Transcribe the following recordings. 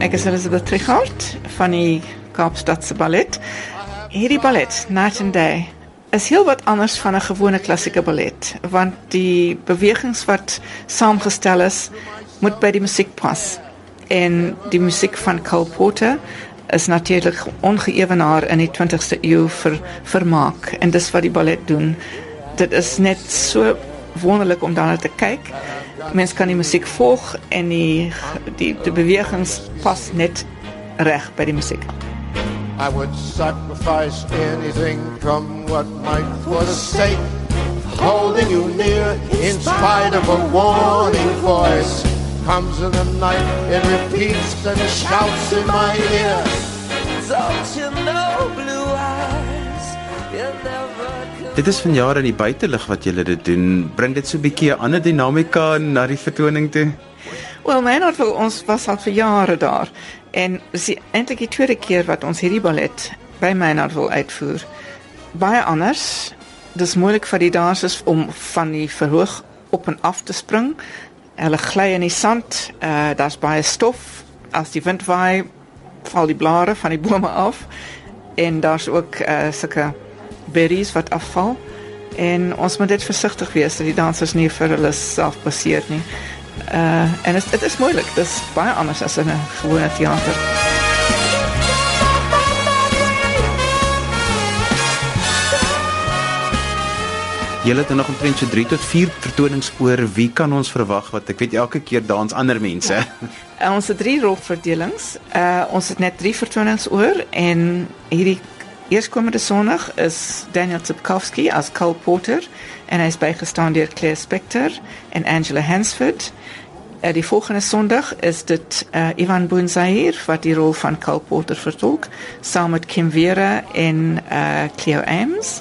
Ek is Elizabeth Trichard van die Kaapstadse Ballet. Hierdie ballet, Night and Day, is heel wat anders van 'n gewone klassieke ballet, want die bewegings wat saamgestel is, moet by die musiek pas. En die musiek van Cole Porter is natuurlik ongeëwenaar in die 20ste eeu vir vermaak en dis wat die ballet doen. Dit is net so wonderlik om daarna te kyk. Mens kan die musiek volg en die die, die bewegings pas net reg by die musiek. I would sacrifice anything, come what might, for the sake of holding you near, in spite of a warning voice. Comes in the night, it repeats and shouts in my ear. Don't you know, blue eyes, you never could. Dit is vanjaar in die buitelug wat julle dit doen. Bring dit so 'n bietjie 'n ander dinamika na die vertoning toe. Wel, Maynard wil ons was al vir jare daar en dis eintlik die tweede keer wat ons hierdie ballet by Maynard wil uitvoer. Baie anders. Dis moeilik vir die dansers om van die verhoog op en af te spring. Hulle gly in die sand. Uh daar's baie stof. As die wind waai, val die blare van die bome af. En daar's ook uh sulke berries wat afval. En ons moet dit versigtig wees dat die dansers nie vir hulle self passeer nie. Uh en dit dit is moeilik. Dis baie anders as in 'n gewone teater. Julle het er nog omtrent so 3 tot 4 vertonings oor. Wie kan ons verwag wat ek weet elke keer dans ander mense. Uh, ons het drie rolverdelings. Uh ons het net drie vertonings oor en hierdie eerskomende Sondag is Daniel Tsipkowski as Cole Porter en hy is bygestaan deur Claire Spector en Angela Hansford. Uh, die volgende Sondag is dit uh, Ivan Boonzair wat die rol van Cole Porter vertolk saam met Kim Vera en uh, Cleo Ames.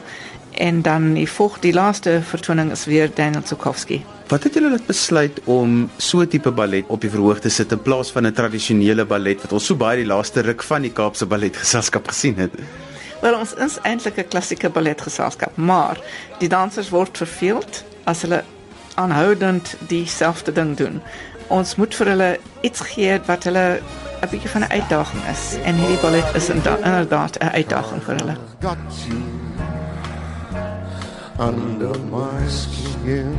En dan die volgende die laaste vertoning is weer Daniel Tsipkowski. Wat het julle laat besluit om so 'n tipe ballet op die verhoog te sit in plaas van 'n tradisionele ballet wat ons so baie die laaste ruk van die Kaapse balletgeselskap gesien het? Wel ons is eintlik 'n klassieke balletgeselskap, maar die dansers word verveeld as hulle aanhoudend dieselfde ding doen. Ons moet vir hulle iets gee wat hulle 'n bietjie van 'n uitdaging is en hierdie ballet is inderdaad 'n uitdaging vir hulle. Under my skin.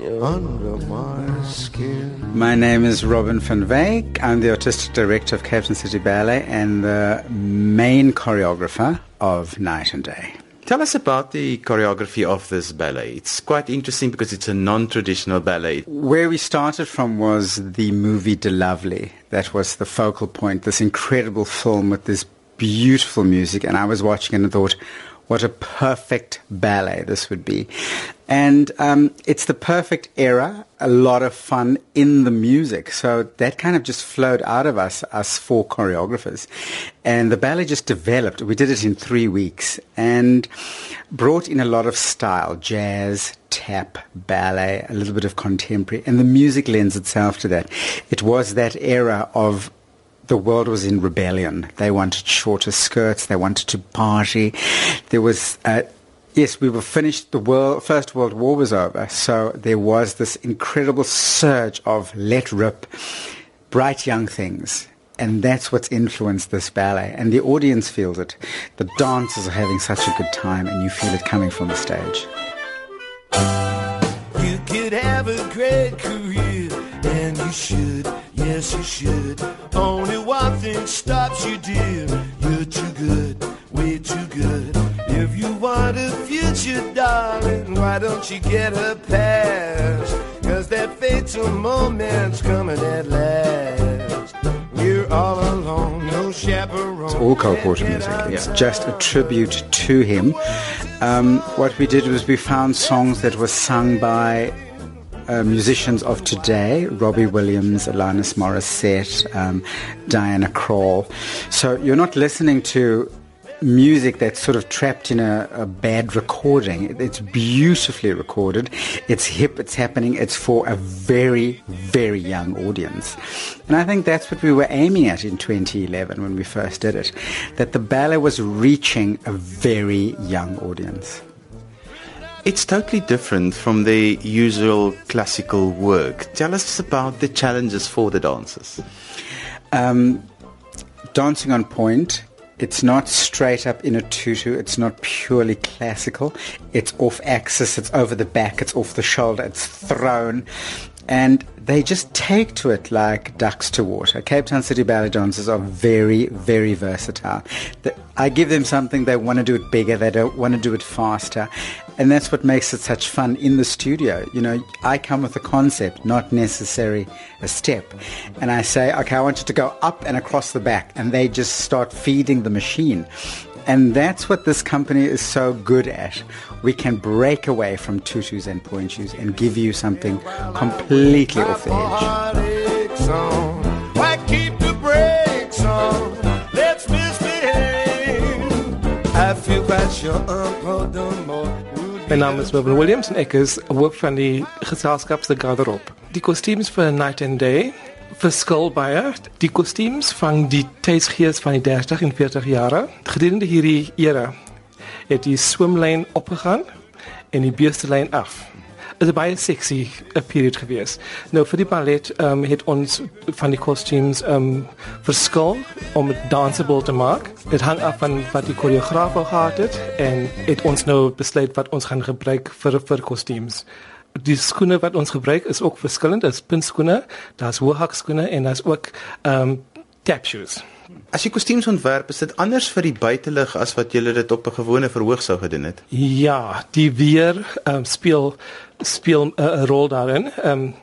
Under my skin. My name is Robin van Wyk. I'm the artistic director of Cape Town City Ballet and the main choreographer of Night and Day. Tell us about the choreography of this ballet. It's quite interesting because it's a non-traditional ballet. Where we started from was the movie De Lovely. That was the focal point, this incredible film with this beautiful music. And I was watching it and thought, what a perfect ballet this would be. And um, it's the perfect era, a lot of fun in the music. So that kind of just flowed out of us, us four choreographers. And the ballet just developed. We did it in three weeks and brought in a lot of style, jazz, tap, ballet, a little bit of contemporary. And the music lends itself to that. It was that era of the world was in rebellion. They wanted shorter skirts. They wanted to party. There was, uh, yes, we were finished. The world, First World War was over. So there was this incredible surge of let rip, bright young things. And that's what's influenced this ballet. And the audience feels it. The dancers are having such a good time, and you feel it coming from the stage. You could have a great career, and you should, yes, you should. Only one thing stops you, dear. You're too good, way too good. You want a future, darling, why don't you get a pass? Cause that fatal moment's coming at last. We're all alone, no chaperone. It's all Cole Porter music. It's just a tribute to him. Um, what we did was we found songs that were sung by uh, musicians of today, Robbie Williams, Alanis Morissette, um, Diana Krall. So you're not listening to music that's sort of trapped in a, a, bad recording. It's beautifully recorded. It's hip. It's happening. It's for a very, very young audience. And I think that's what we were aiming at in 2011 when we first did it. That the ballet was reaching a very young audience. It's totally different from the usual classical work. Tell us about the challenges for the dancers. Um, dancing on point it's not straight up in a tutu. It's not purely classical. It's off axis. It's over the back. It's off the shoulder. It's thrown. And they just take to it like ducks to water. Cape Town City Ballet dancers are very, very versatile. I give them something, they want to do it bigger, they don't want to do it faster. And that's what makes it such fun in the studio. You know, I come with a concept, not necessarily a step. And I say, okay, I want you to go up and across the back. And they just start feeding the machine. And that's what this company is so good at. We can break away from tutus and pointes and give you something completely off the edge. My naam is Wilbur Williams en ek is hoof van die geselskap se garderobe. Die kostuums vir Night and Day verskil baie. Die kostuums van die tydsgees van die 30 en 40 jare. Gedurende hierdie era het die swemlyn opgegaan en die beestelyn af. Dit is baie sexy 'n period gewees. Nou vir die ballet um, het ons van die kostuums um, verskil om dit danceable te maak. Dit hang af van wat die koreograaf gehad het en het ons nou besluit wat ons gaan gebruik vir vir kostuums die skoene wat ons gebruik is ook verskillend. Daar's puntskoene, daar's hoëhakskoene en daar's ook ehm um, tap shoes. As jy kostuums ontwerp, is dit anders vir die buitelug as wat jy dit op 'n gewone verhoog sou gedoen het? Ja, die weer um, speel speel 'n uh, rol daarin. Um,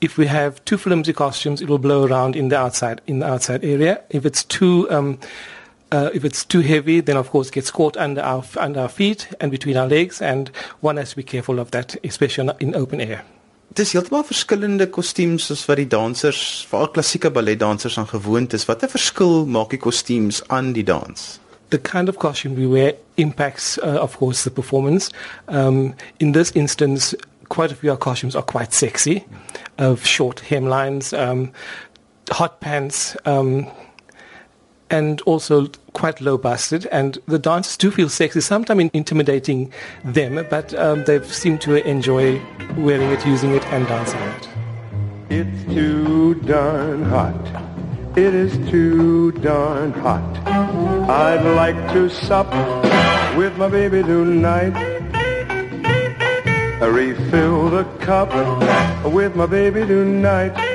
if we have too flimsy costumes, it will blow around in the outside in the outside area. If it's too um uh, if it's too heavy, then of course it gets caught under our under our feet and between our legs, and one has to be careful of that, especially in open air. Dis heeltemal verskillende kostuums soos wat die dansers, veral klassieke balletdansers aan gewoond is. Watter verskil maak die kostuums aan die dans? The kind of costume we wear impacts, uh, of course, the performance. Um, in this instance, quite a few of our costumes are quite sexy, of short hemlines, um, hot pants. Um, and also quite low busted. And the dancers do feel sexy, sometimes intimidating them, but um, they seem to enjoy wearing it, using it, and dancing it. It's too darn hot. It is too darn hot. I'd like to sup with my baby tonight. I Refill the cup with my baby tonight.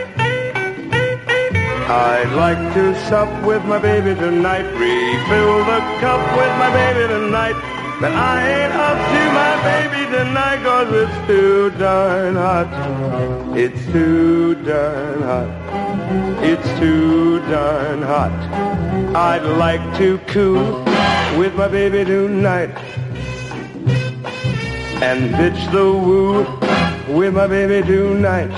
I'd like to sup with my baby tonight. Refill the cup with my baby tonight. But I ain't up to my baby tonight cause it's too darn hot. It's too darn hot. It's too darn hot. I'd like to coo with my baby tonight. And bitch the woo with my baby tonight.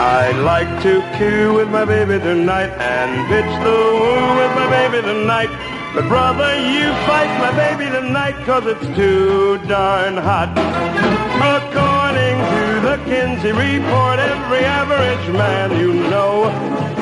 I'd like to coo with my baby tonight and bitch the woo with my baby tonight. But brother, you fight my baby tonight cause it's too darn hot. According to the Kinsey report, every average man you know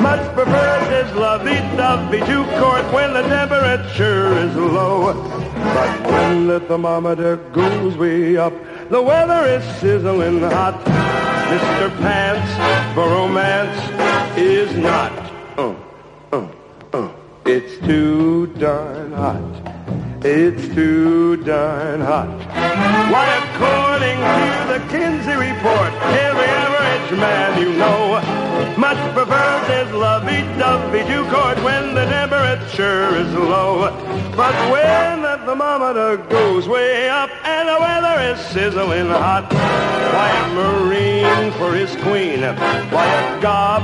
much prefers his lovey-dovey to court when the temperature is low. But when the thermometer goes way up, the weather is sizzling hot. Mr. Pants for romance is not. Uh, uh, uh. It's too darn hot. It's too darn hot. Why, according to the Kinsey report, every average man you know Much prefer this lovey-dovey to court when the temperature is low. But when the thermometer goes way up and the weather is sizzling hot, why a Marine for his queen, why a gob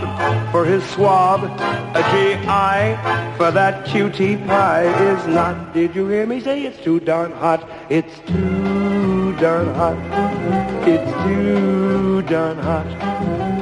for his swab, a GI for that cutie pie is not. Did you hear me say it's too darn hot? It's too darn hot. It's too darn hot.